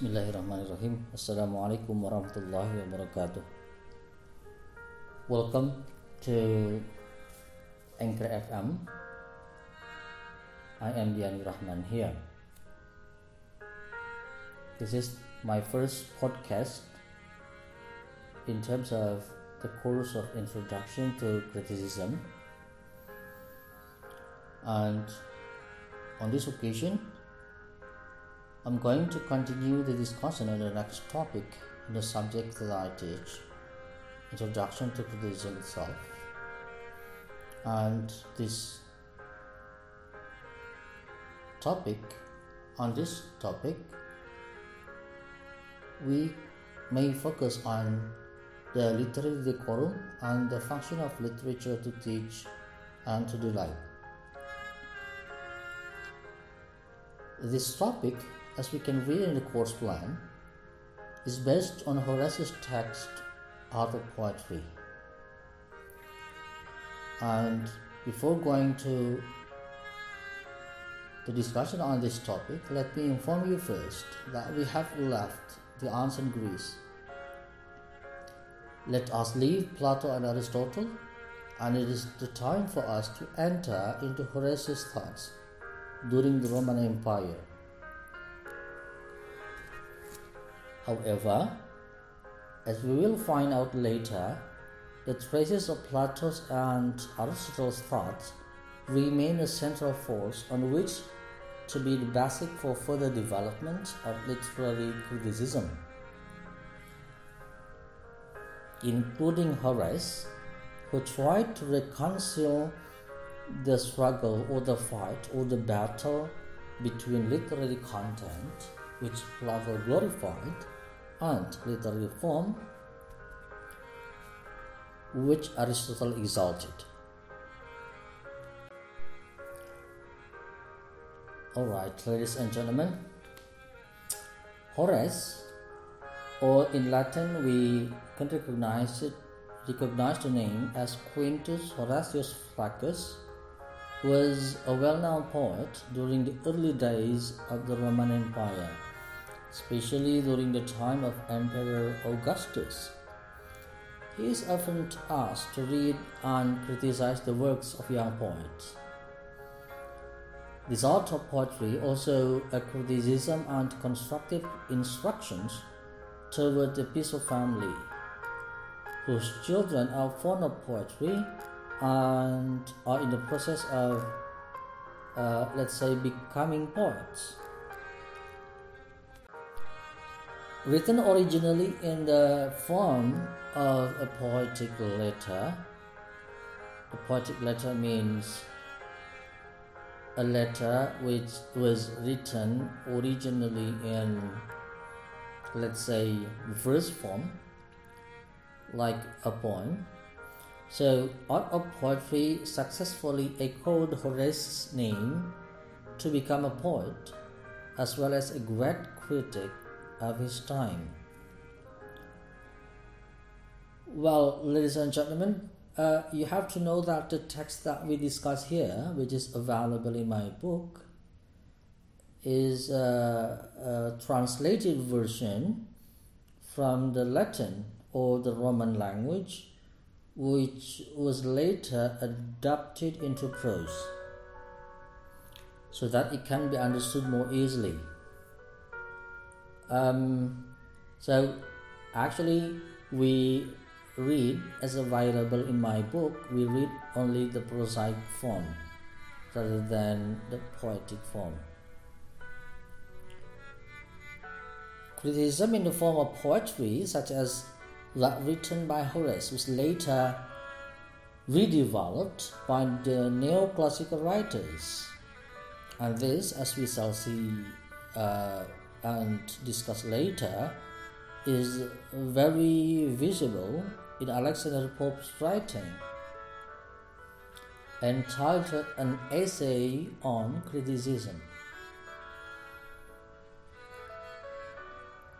Bismillahirrahmanirrahim. Assalamualaikum warahmatullahi wabarakatuh. Welcome to Anchor FM. I am Diani Rahman here. This is my first podcast in terms of the course of introduction to criticism. And on this occasion, I'm going to continue the discussion on the next topic in the subject that I teach Introduction to Criticism itself. And this topic, on this topic, we may focus on the literary decorum and the function of literature to teach and to delight. This topic as we can read in the course plan, is based on Horace's text Art of Poetry. And before going to the discussion on this topic, let me inform you first that we have left the ancient Greece. Let us leave Plato and Aristotle, and it is the time for us to enter into Horace's thoughts during the Roman Empire. However, as we will find out later, the traces of Plato's and Aristotle's thoughts remain a central force on which to be the basic for further development of literary criticism. Including Horace, who tried to reconcile the struggle or the fight or the battle between literary content which Plato glorified, and literary form, which Aristotle exalted. Alright, ladies and gentlemen, Horace, or in Latin we can recognize it, recognize the name as Quintus Horatius Flaccus, was a well-known poet during the early days of the Roman Empire, especially during the time of Emperor Augustus. He is often asked to read and criticize the works of young poets. This art of poetry also a criticism and constructive instructions toward the Piso family, whose children are fond of poetry and are in the process of, uh, let's say, becoming poets. Written originally in the form of a poetic letter, a poetic letter means a letter which was written originally in, let's say, verse form, like a poem. So, Art of Poetry successfully echoed Horace's name to become a poet as well as a great critic of his time. Well, ladies and gentlemen, uh, you have to know that the text that we discuss here, which is available in my book, is a, a translated version from the Latin or the Roman language which was later adapted into prose so that it can be understood more easily. Um, so, actually, we read as available in my book, we read only the prosaic form rather than the poetic form. Criticism in the form of poetry, such as that written by Horace was later redeveloped by the neoclassical writers. And this, as we shall see uh, and discuss later, is very visible in Alexander Pope's writing entitled An Essay on Criticism.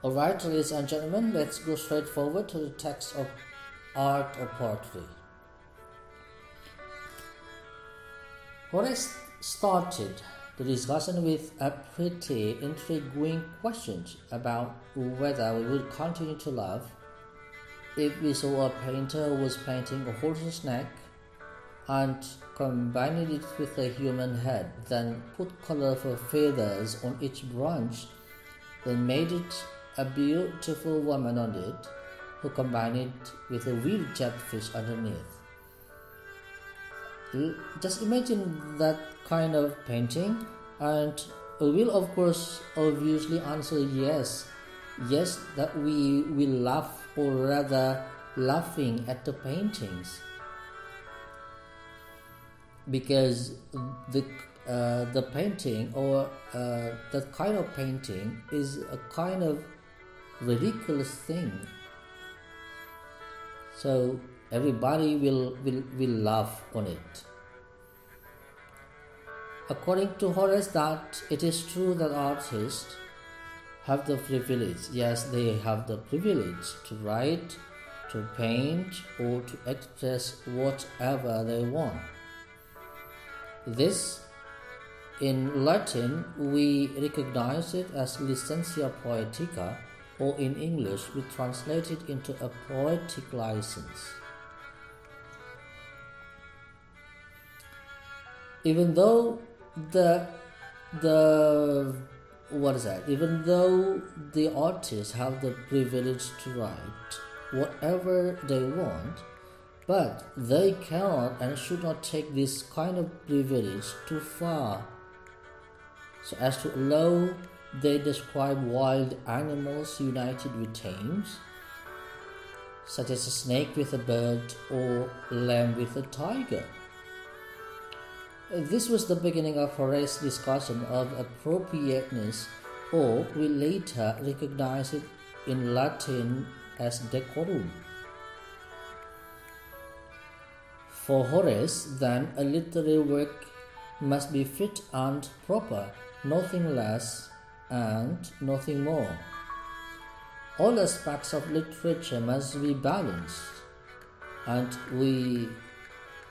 Alright, ladies and gentlemen, let's go straight forward to the text of Art of Poetry. Horace started the discussion with a pretty intriguing question about whether we would continue to love if we saw a painter was painting a horse's neck and combined it with a human head, then put colorful feathers on each branch, then made it a beautiful woman on it, who combined it with a real jellyfish underneath. Just imagine that kind of painting, and we will, of course, obviously answer yes. Yes, that we will laugh, or rather, laughing at the paintings because the uh, the painting or uh, that kind of painting is a kind of ridiculous thing so everybody will will will laugh on it according to horace that it is true that artists have the privilege yes they have the privilege to write to paint or to express whatever they want this, in Latin, we recognize it as licentia poetica, or in English, we translate it into a poetic license. Even though the the what is that? Even though the artists have the privilege to write whatever they want, but they cannot and should not take this kind of privilege too far, so as to allow they describe wild animals united with tames, such as a snake with a bird or lamb with a tiger. This was the beginning of Horace's discussion of appropriateness, or we later recognize it in Latin as decorum. For Horace, then, a literary work must be fit and proper, nothing less and nothing more. All aspects of literature must be balanced, and we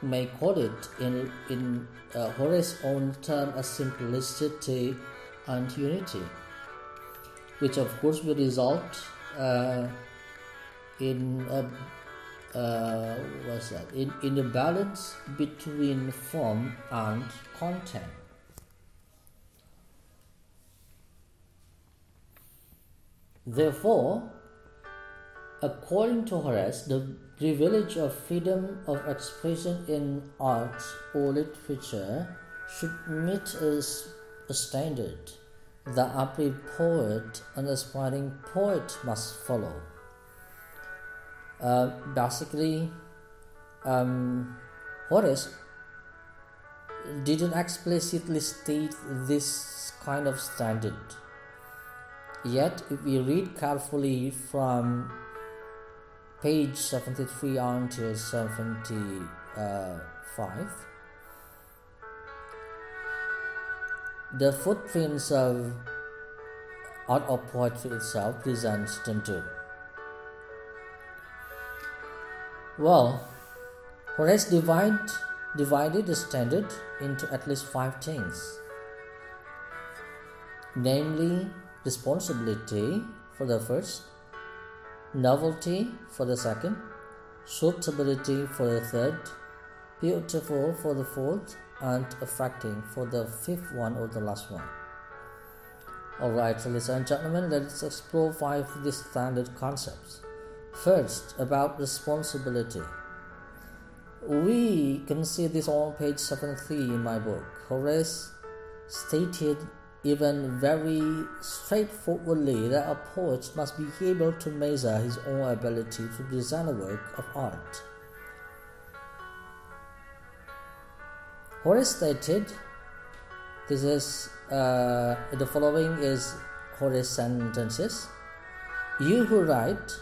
may call it in, in uh, Horace's own term as simplicity and unity, which of course will result uh, in a uh, what's that? In, in the balance between form and content. Therefore according to horace the privilege of freedom of expression in art or literature should meet as a standard that every poet and aspiring poet must follow uh, basically, um, Horace didn't explicitly state this kind of standard. Yet, if we read carefully from page 73 until 75, the footprints of art of poetry itself presents them too. Well, Horace divide, divided the standard into at least five things namely, responsibility for the first, novelty for the second, suitability for the third, beautiful for the fourth, and affecting for the fifth one or the last one. Alright, ladies and gentlemen, let's explore five of these standard concepts. First, about responsibility. We can see this on page 73 in my book. Horace stated even very straightforwardly that a poet must be able to measure his own ability to design a work of art. Horace stated, this is uh, the following is Horace sentences. You who write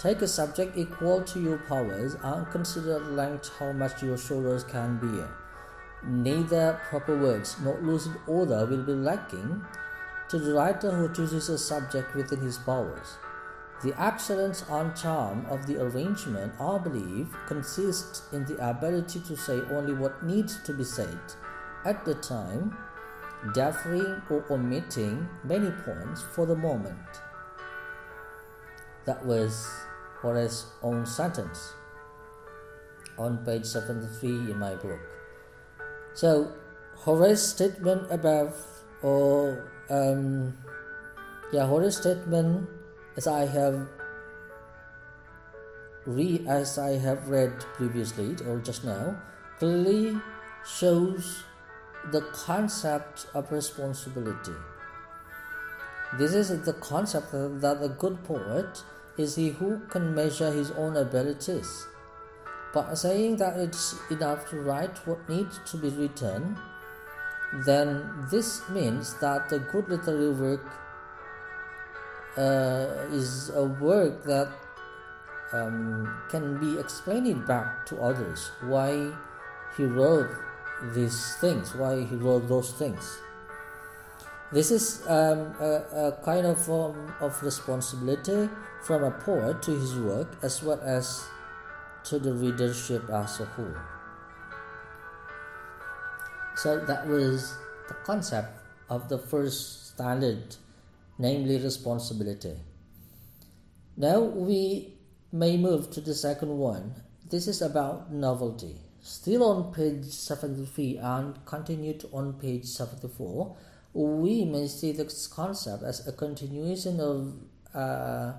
Take a subject equal to your powers and consider length how much your shoulders can bear. Neither proper words nor lucid order will be lacking to the writer who chooses a subject within his powers. The excellence and charm of the arrangement, I believe, consists in the ability to say only what needs to be said at the time differing or omitting many points for the moment. That was Horace's own sentence on page 73 in my book. So, Horace's statement above, or um, yeah, Horace's statement, as I have as I have read previously or just now, clearly shows the concept of responsibility. This is the concept that a good poet is he who can measure his own abilities. By saying that it's enough to write what needs to be written, then this means that the good literary work uh, is a work that um, can be explained back to others why he wrote these things, why he wrote those things. This is um, a, a, kind of form of responsibility from a poet to his work as well as to the readership as a whole. So that was the concept of the first standard, namely responsibility. Now we may move to the second one. This is about novelty. Still on page 73 and continued on page 74, we may see this concept as a continuation of, uh,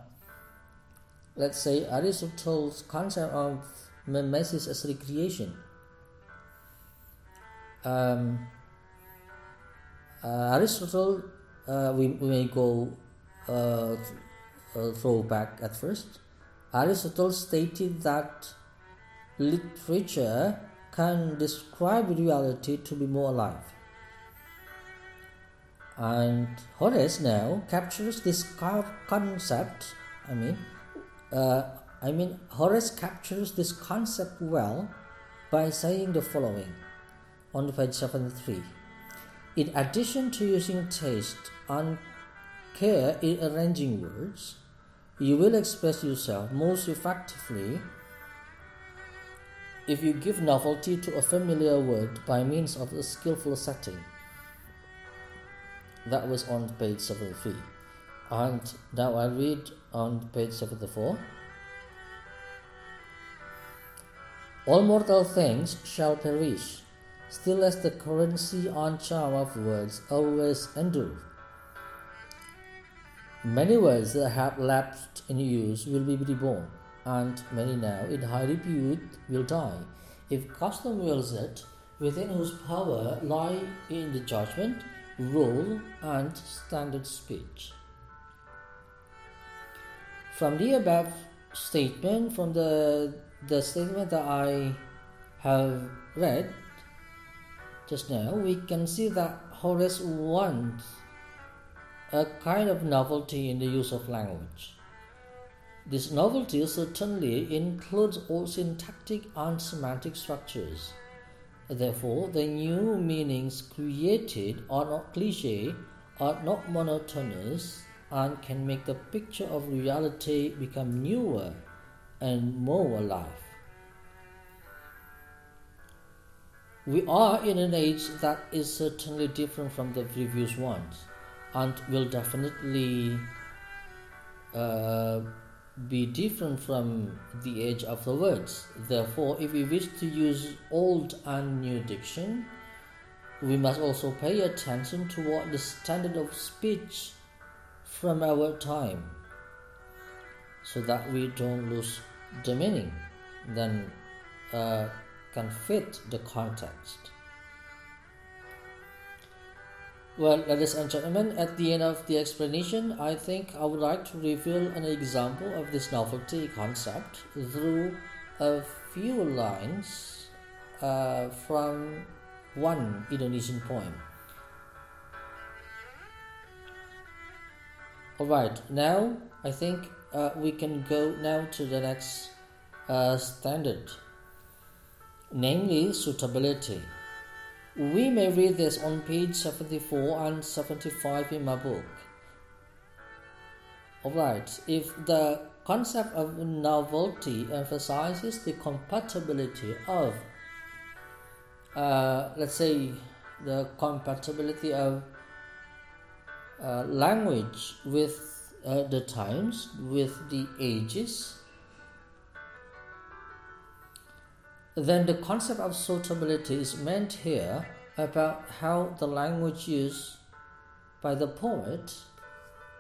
let's say, Aristotle's concept of mimesis as recreation. Um, uh, Aristotle, uh, we, we may go uh, uh, throw back at first. Aristotle stated that literature can describe reality to be more alive. And Horace now captures this concept. I mean, uh, I mean, Horace captures this concept well by saying the following on page 73. In addition to using taste and care in arranging words, you will express yourself most effectively if you give novelty to a familiar word by means of a skillful setting. That was on page 73. And now I read on page 74. All mortal things shall perish, still as the currency and charm of words always endure. Many words that have lapsed in use will be reborn, and many now in high repute will die. If custom wills it, within whose power lie in the judgment, rule, and standard speech. From the above statement, from the the statement that I have read just now, we can see that Horace wants a kind of novelty in the use of language. This novelty certainly includes all syntactic and semantic structures. Therefore, the new meanings created are not cliche, are not monotonous, and can make the picture of reality become newer and more alive. We are in an age that is certainly different from the previous ones and will definitely uh, be different from the age of the words. Therefore, if we wish to use old and new diction, we must also pay attention to what the standard of speech from our time so that we don't lose the meaning then uh, can fit the context. Well, ladies and gentlemen, at the end of the explanation, I think I would like to reveal an example of this novelty concept through a few lines uh, from one Indonesian poem. Alright, now I think uh, we can go now to the next uh, standard, namely suitability. We may read this on page 74 and 75 in my book. Alright, if the concept of novelty emphasizes the compatibility of, uh, let's say, the compatibility of uh, language with uh, the times, with the ages, then the concept of suitability is meant here about how the language used by the poet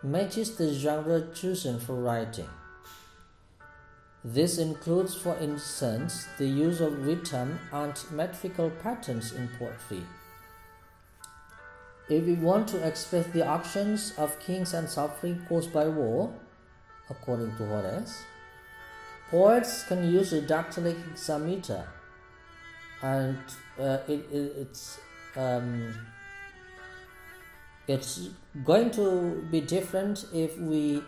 matches the genre chosen for writing. This includes, for instance, the use of rhythm and metrical patterns in poetry. If we want to express the actions of kings and suffering caused by war, according to Horace, poets can use a dactylic hexameter, and uh, it, it, it's um, it's going to be different if we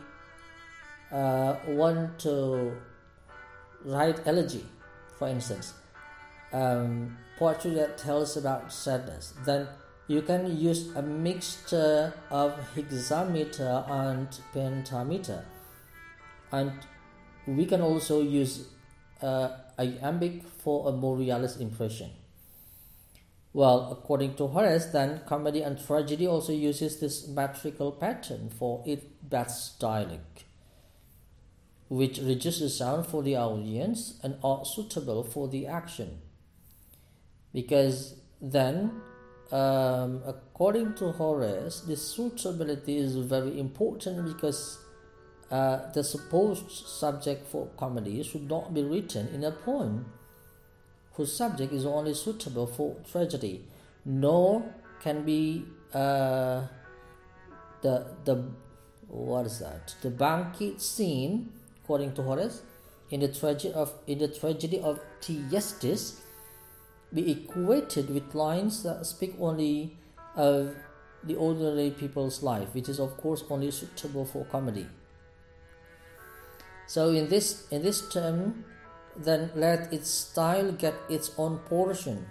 uh, want to write elegy, for instance, um, poetry that tells about sadness, then you can use a mixture of hexameter and pentameter. And we can also use uh, iambic for a more realist impression. Well, according to Horace, then comedy and tragedy also uses this metrical pattern for its best styling which reduces sound for the audience and are suitable for the action. Because then, um, according to Horace, the suitability is very important because uh, the supposed subject for comedy should not be written in a poem whose subject is only suitable for tragedy, nor can be uh, the the what is that? The banquet scene according to Horace, in the tragedy of in the tragedy of Thyestes, be equated with lines that speak only of the ordinary people's life, which is of course only suitable for comedy. So in this in this term, then let its style get its own portion.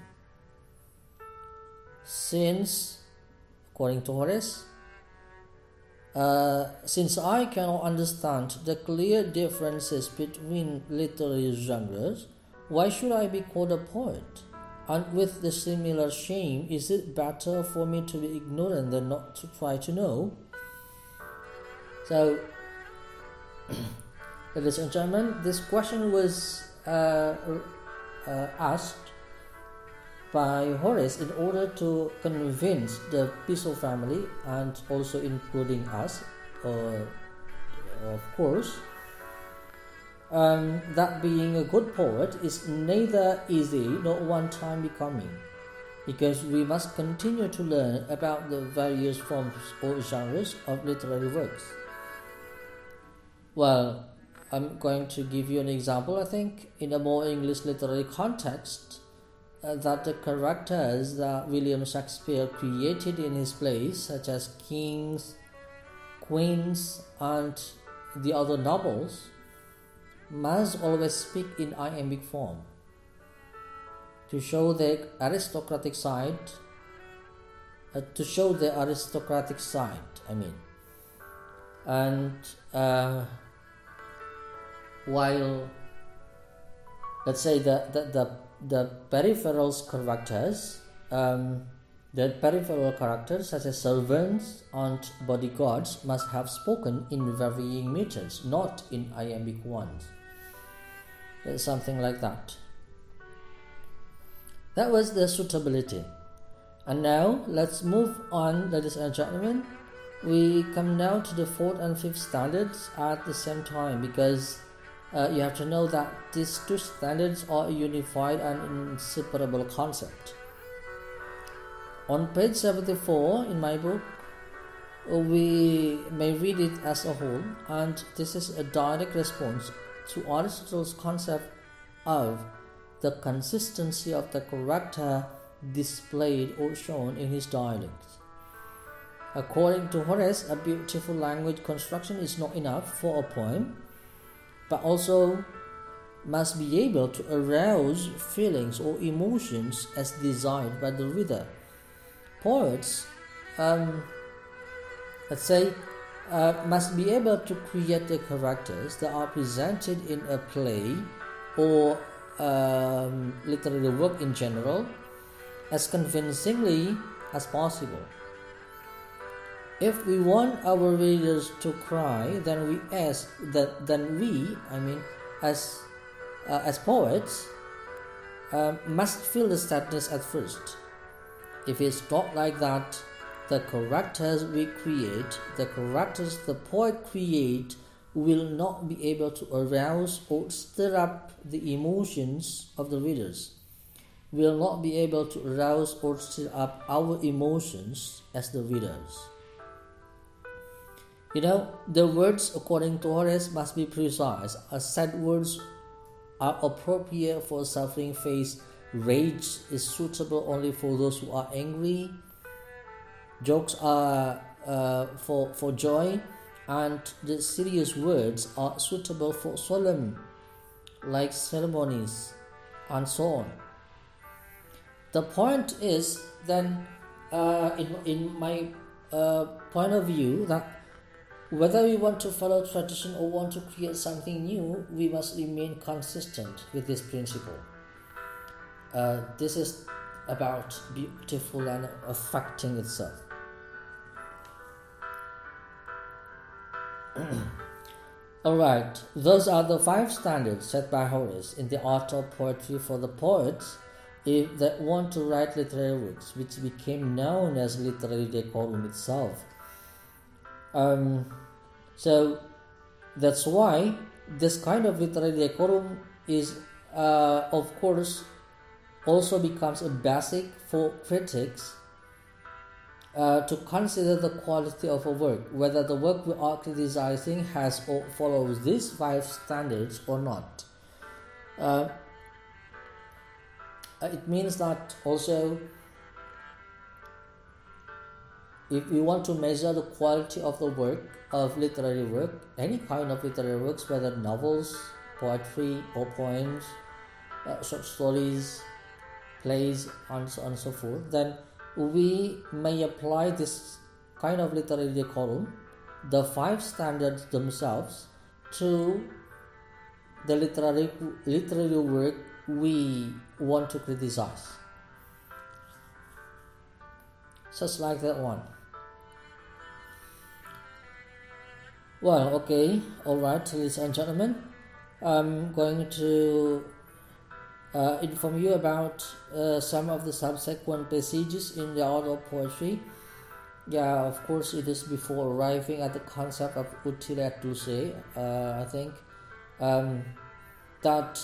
Since, according to Horace, uh, since I cannot understand the clear differences between literary genres, why should I be called a poet? And with the similar shame, is it better for me to be ignorant than not to try to know? So, ladies and gentlemen, this question was uh, uh, asked by Horace in order to convince the Piso family and also including us, uh, of course, um, that being a good poet is neither easy nor one time becoming, because we must continue to learn about the various forms or genres of literary works. Well, I'm going to give you an example, I think, in a more English literary context uh, that the characters that William Shakespeare created in his plays, such as kings, queens, and the other nobles, must always speak in iambic form to show the aristocratic side. Uh, to show the aristocratic side, I mean, and uh, while let's say the, the, the the peripheral characters, um, the peripheral characters such as servants and bodyguards must have spoken in varying meters, not in iambic ones. Something like that. That was the suitability. And now let's move on, ladies and gentlemen. We come now to the fourth and fifth standards at the same time because uh, you have to know that these two standards are a unified and inseparable concept. On page 74 in my book, we may read it as a whole, and this is a direct response to Aristotle's concept of the consistency of the character displayed or shown in his dialects. According to Horace, a beautiful language construction is not enough for a poem but also must be able to arouse feelings or emotions as desired by the reader. Poets, um, let's say, uh, must be able to create the characters that are presented in a play or um, literary work in general as convincingly as possible. If we want our readers to cry, then we ask that then we, I mean, as uh, as poets, uh, must feel the sadness at first. If it's not like that, the characters we create, the characters the poet create, will not be able to arouse or stir up the emotions of the readers, will not be able to arouse or stir up our emotions as the readers. You know, the words according to Horace must be precise. As sad words are appropriate for a suffering face. Rage is suitable only for those who are angry. Jokes are uh, for, for joy, and the serious words are suitable for solemn, like ceremonies, and so on. The point is then, uh, in, in my uh, point of view, that whether we want to follow tradition or want to create something new, we must remain consistent with this principle. Uh, this is about beautiful and affecting itself. Alright, those are the five standards set by Horace in the art of poetry for the poets if they want to write literary works, which became known as literary decorum itself. Um, so that's why this kind of literary decorum is, uh, of course, also becomes a basic for critics uh, to consider the quality of a work, whether the work we are criticizing has or follows these five standards or not. Uh, it means that also if we want to measure the quality of the work of literary work, any kind of literary works, whether novels, poetry, or poems, uh, short stories, plays, and so on and so forth, then we may apply this kind of literary decorum, the five standards themselves, to the literary literary work we want to criticize. Just like that one. Well, okay, all right, ladies and gentlemen, I'm going to uh, inform you about uh, some of the subsequent passages in the art of poetry. Yeah, of course, it is before arriving at the concept of utile dulce, uh, I think, um, that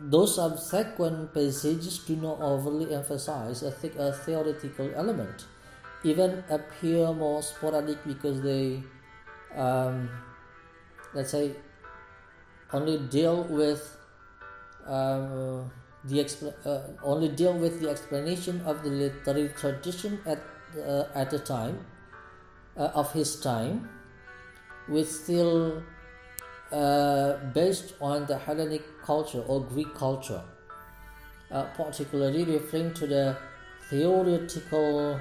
those subsequent passages do not overly emphasize a, th- a theoretical element, even appear more sporadic because they um, let's say only deal with um, the expl- uh, only deal with the explanation of the literary tradition at uh, at the time uh, of his time, which still uh, based on the Hellenic culture or Greek culture, uh, particularly referring to the theoretical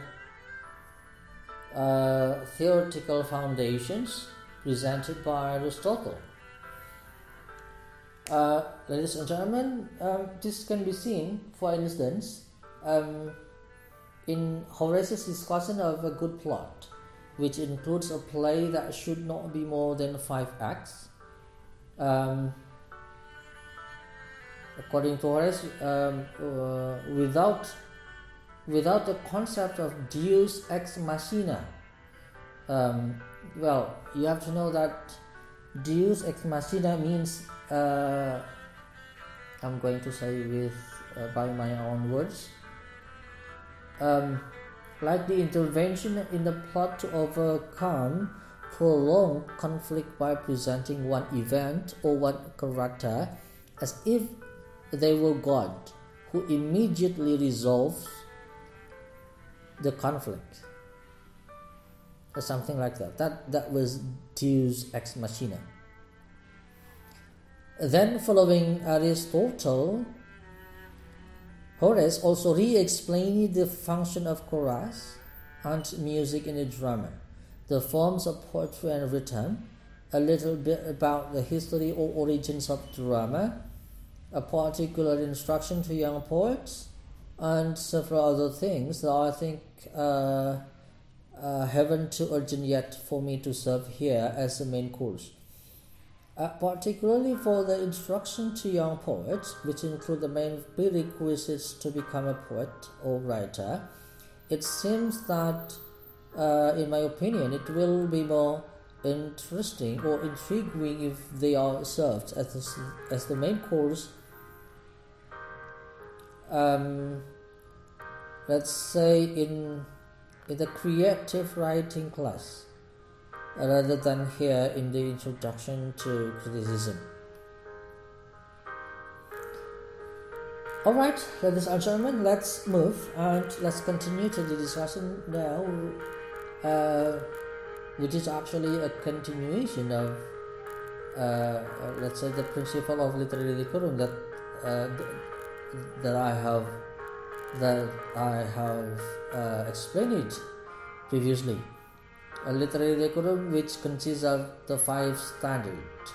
uh, theoretical foundations presented by Aristotle. Uh, ladies and gentlemen, um, this can be seen, for instance, um, in Horace's discussion of a good plot, which includes a play that should not be more than five acts. Um, according to Horace, um, uh, without without the concept of deus ex machina. Um, well, you have to know that deus ex machina means, uh, I'm going to say with uh, by my own words, um, like the intervention in the plot to overcome prolonged conflict by presenting one event or one character as if they were God, who immediately resolves the conflict. Or something like that. That that was deus ex machina then following aristotle horace also re-explained the function of chorus and music in a drama the forms of poetry and rhythm a little bit about the history or origins of drama a particular instruction to young poets and several other things that I think uh, uh, haven't urgent yet for me to serve here as a main course. Uh, particularly for the instruction to young poets, which include the main prerequisites to become a poet or writer, it seems that, uh, in my opinion, it will be more interesting or intriguing if they are served as the, as the main course. Um, let's say in in the creative writing class rather than here in the introduction to criticism. Alright, ladies and gentlemen, let's move and let's continue to the discussion now, uh, which is actually a continuation of, uh, let's say, the principle of literary decorum that uh, that I have that I have uh, explained it previously a literary decorum which consists of the five standards.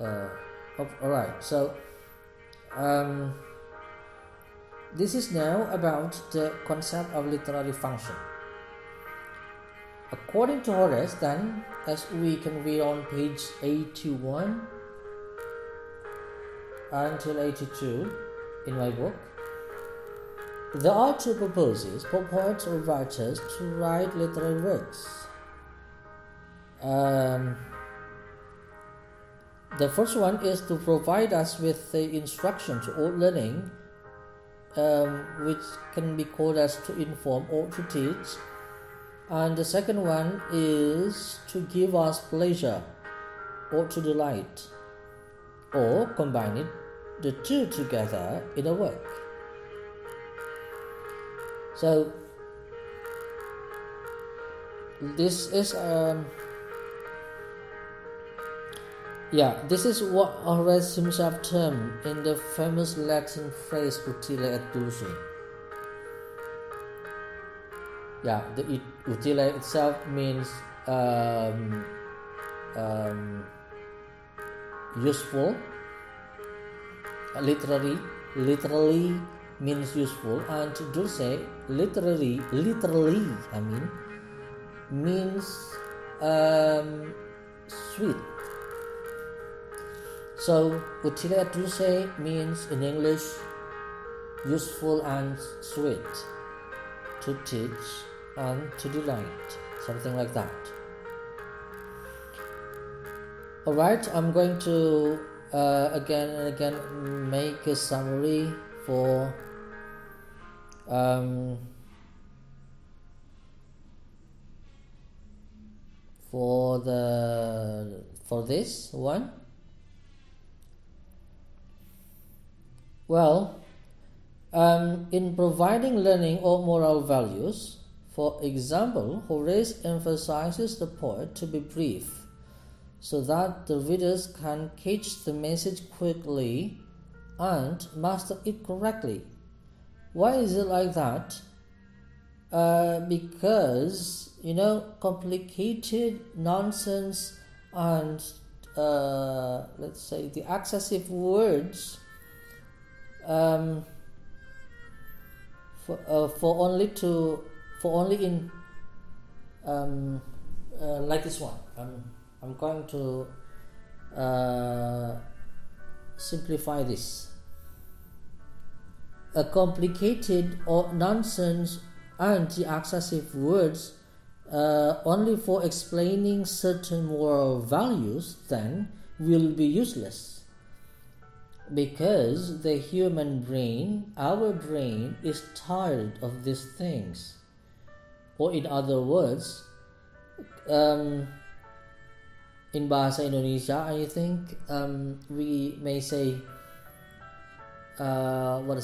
Uh, Alright, so um, this is now about the concept of literary function. According to Horace, then, as we can read on page 81 until 82 in my book, there are two purposes for poets or writers to write literary works. Um, the first one is to provide us with the instructions or learning, um, which can be called as to inform or to teach. And the second one is to give us pleasure or to delight, or combine it, the two together in a work. So this is um yeah this is what Horace himself termed in the famous Latin phrase utile et dulce. Yeah, the utile itself means um, um, useful, literally, literally means useful and dulce literally literally I mean means um, sweet. So utile dulce means in English useful and sweet to teach and to delight something like that. Alright, I'm going to uh, again and again make a summary for um, for the for this one? Well um, in providing learning or moral values for example horace emphasizes the poet to be brief so that the readers can catch the message quickly and master it correctly why is it like that? Uh, because you know complicated nonsense and uh, let's say the excessive words um, for, uh, for only to for only in um, uh, like this one I'm, I'm going to uh, simplify this a complicated or nonsense anti-excessive words uh, only for explaining certain moral values then will be useless. Because the human brain our brain is tired of these things. Or in other words um, in bahasa Indonesia I think um, we may say uh, what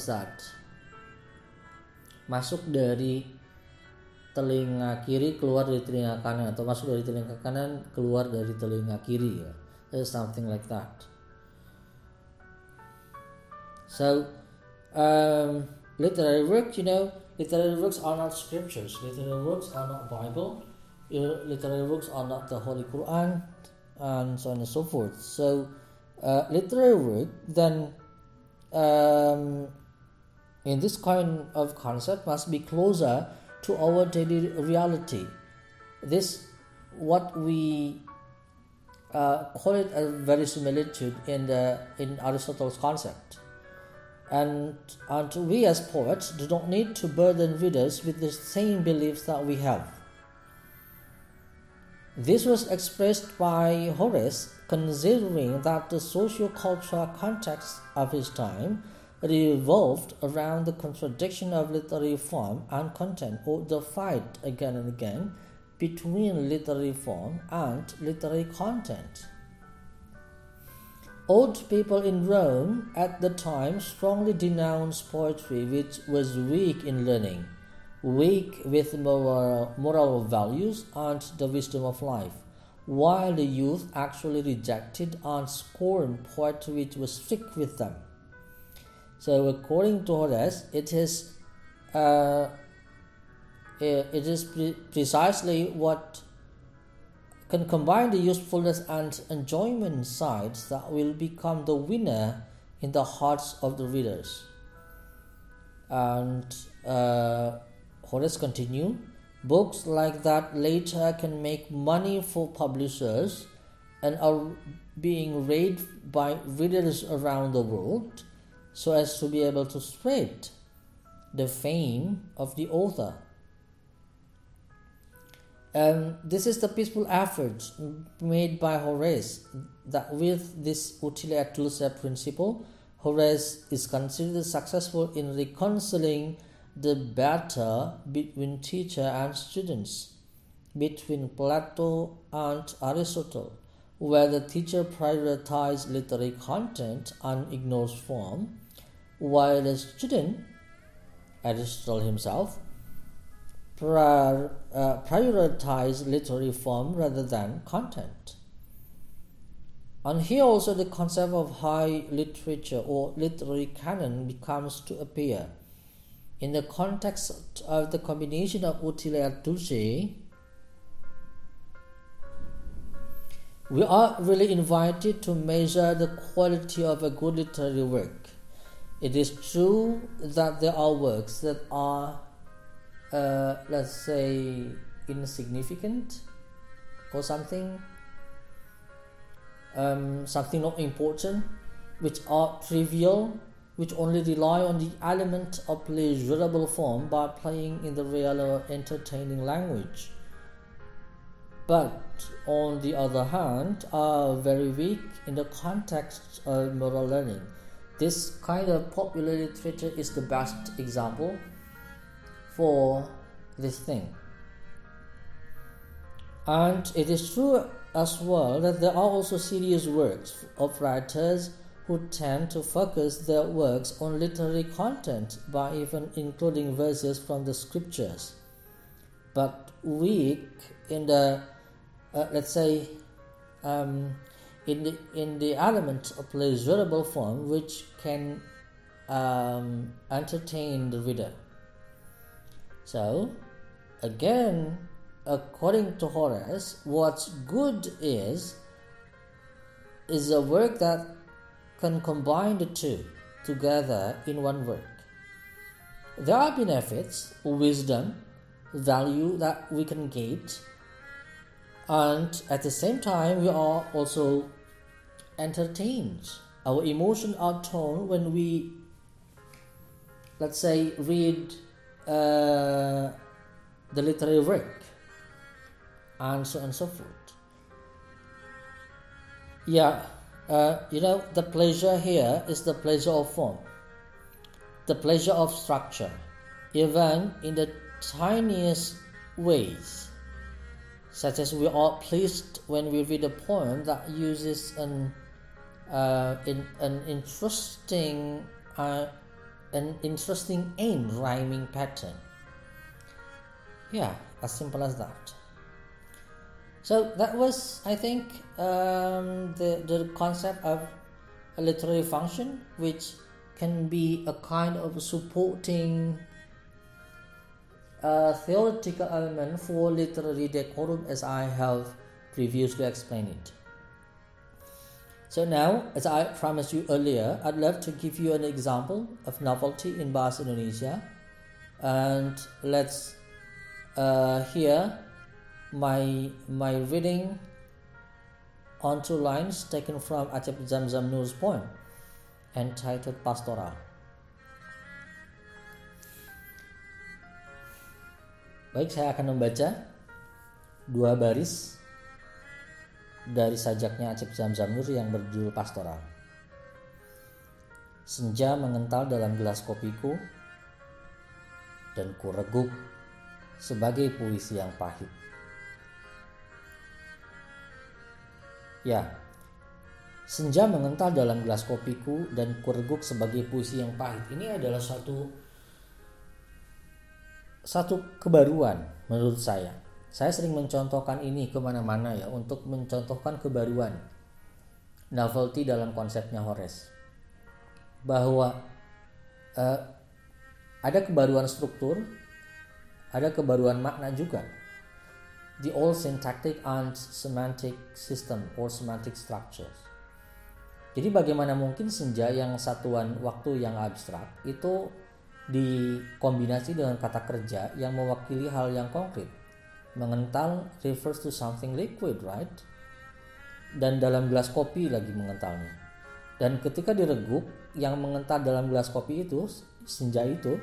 masuk dari telinga kiri keluar dari telinga kanan atau masuk dari telinga kanan keluar dari telinga kiri ya. There's something like that. So um, literary work you know literary works are not scriptures. Literary works are not bible. Literary works are not the holy quran and so on and so forth. So uh, literary work then um, in this kind of concept must be closer to our daily reality. This what we uh, call it a verisimilitude in the in Aristotle's concept. And, and we as poets do not need to burden readers with the same beliefs that we have. This was expressed by Horace, considering that the socio-cultural context of his time revolved around the contradiction of literary form and content, or the fight again and again between literary form and literary content. Old people in Rome at the time strongly denounced poetry, which was weak in learning, weak with moral, moral values and the wisdom of life, while the youth actually rejected and scorned poetry which was strict with them. So, according to Horace, it is uh, it is pre- precisely what can combine the usefulness and enjoyment sides that will become the winner in the hearts of the readers. And uh, Horace continue, books like that later can make money for publishers and are being read by readers around the world so as to be able to spread the fame of the author. And this is the peaceful effort made by Horace that with this utile dulce principle, Horace is considered successful in reconciling the battle between teacher and students, between Plato and Aristotle, where the teacher prioritizes literary content and ignores form, while the student, Aristotle himself, uh, prioritize literary form rather than content. And here also the concept of high literature or literary canon becomes to appear. In the context of the combination of utile et dulce, we are really invited to measure the quality of a good literary work. It is true that there are works that are uh, let's say insignificant or something um, something not important which are trivial which only rely on the element of pleasurable form by playing in the real or entertaining language but on the other hand are very weak in the context of moral learning this kind of popular literature is the best example for this thing. And it is true as well that there are also serious works of writers who tend to focus their works on literary content by even including verses from the scriptures, but weak in the, uh, let's say, um, in the in the element of pleasurable form which can um, entertain the reader. So, again, according to Horace, what's good is is a work that can combine the two together in one work. There are benefits, wisdom, value that we can get, and at the same time, we are also entertained. Our emotions are toned when we, let's say, read uh, the literary work, and so on and so forth. Yeah, uh, you know, the pleasure here is the pleasure of form, the pleasure of structure, even in the tiniest ways, such as we are pleased when we read a poem that uses an uh, in, an interesting uh, an interesting and rhyming pattern. Yeah, as simple as that. So that was, I think, um, the, the concept of a literary function, which can be a kind of supporting uh, theoretical element for literary decorum as I have previously explained it. So now, as I promised you earlier, I'd love to give you an example of novelty in Bahasa Indonesia. And let's uh, hear my my reading on two lines taken from Acep Zamzam Nur's poem entitled Pastoral. Baik, saya akan membaca dua baris dari sajaknya Acep Zamzam Nur yang berjudul Pastoral. Senja mengental dalam gelas kopiku dan kureguk sebagai puisi yang pahit. Ya, senja mengental dalam gelas kopiku dan kureguk sebagai puisi yang pahit. Ini adalah satu satu kebaruan menurut saya saya sering mencontohkan ini ke mana-mana ya untuk mencontohkan kebaruan novelty dalam konsepnya Horace bahwa uh, ada kebaruan struktur, ada kebaruan makna juga. The old syntactic and semantic system or semantic structures. Jadi bagaimana mungkin senja yang satuan waktu yang abstrak itu dikombinasi dengan kata kerja yang mewakili hal yang konkret mengental refers to something liquid, right? Dan dalam gelas kopi lagi mengentalnya. Dan ketika direguk, yang mengental dalam gelas kopi itu, senja itu,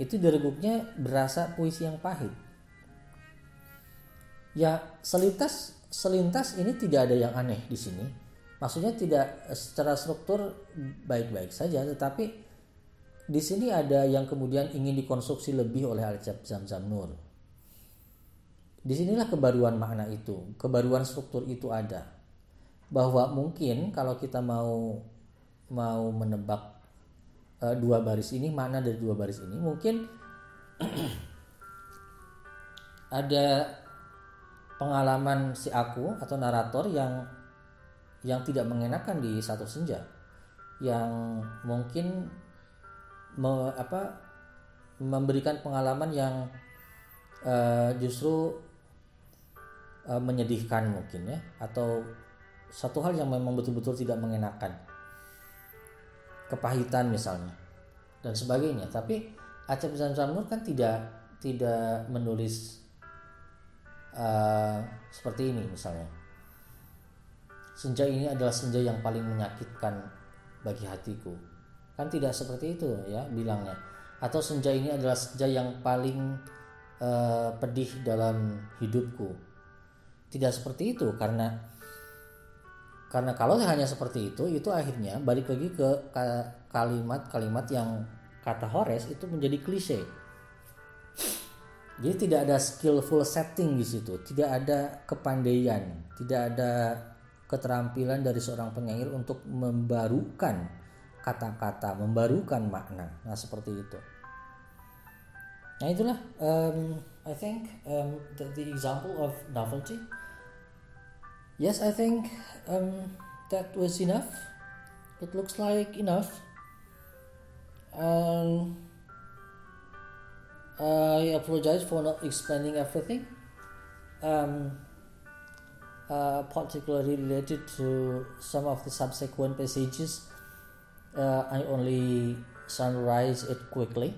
itu direguknya berasa puisi yang pahit. Ya, selintas selintas ini tidak ada yang aneh di sini. Maksudnya tidak secara struktur baik-baik saja, tetapi di sini ada yang kemudian ingin dikonstruksi lebih oleh Alicap Zamzam Nur Di sinilah kebaruan makna itu, kebaruan struktur itu ada. Bahwa mungkin kalau kita mau mau menebak uh, dua baris ini, makna dari dua baris ini, mungkin ada pengalaman si aku atau narator yang yang tidak mengenakan di satu senja, yang mungkin me, apa memberikan pengalaman yang uh, justru uh, menyedihkan mungkin ya atau satu hal yang memang betul-betul tidak mengenakan. Kepahitan misalnya dan sebagainya. Tapi Acep Zamzam kan tidak tidak menulis uh, seperti ini misalnya. Senja ini adalah senja yang paling menyakitkan bagi hatiku. Kan tidak seperti itu ya bilangnya. Atau senja ini adalah senja yang paling uh, pedih dalam hidupku. Tidak seperti itu karena karena kalau hanya seperti itu itu akhirnya balik lagi ke kalimat-kalimat yang kata Horace itu menjadi klise. Jadi tidak ada skillful setting di situ, tidak ada kepandaian, tidak ada keterampilan dari seorang penyair untuk membarukan kata-kata, membarukan makna. Nah seperti itu. Nah itulah, um, I think um, the, the example of novelty. Yes i think um, that was enough. It looks like enough. Um, i apologize for not explaining everything. Um, uh, particularly related to some of the subsequent passages uh, i only summarize it quickly.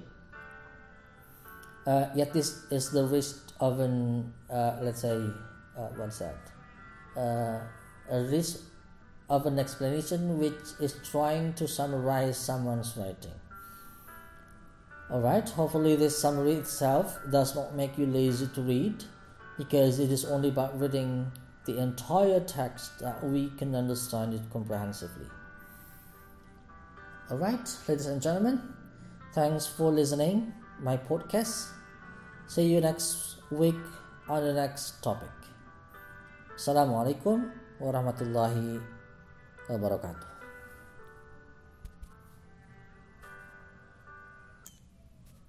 Uh, yet this is the risk of an uh, let's say uh, what's that uh, a risk of an explanation which is trying to summarize someone's writing. Alright, hopefully, this summary itself does not make you lazy to read because it is only by reading the entire text that we can understand it comprehensively. Alright, ladies and gentlemen, thanks for listening my podcast. See you next week on the next topic. Assalamualaikum warahmatullahi wabarakatuh.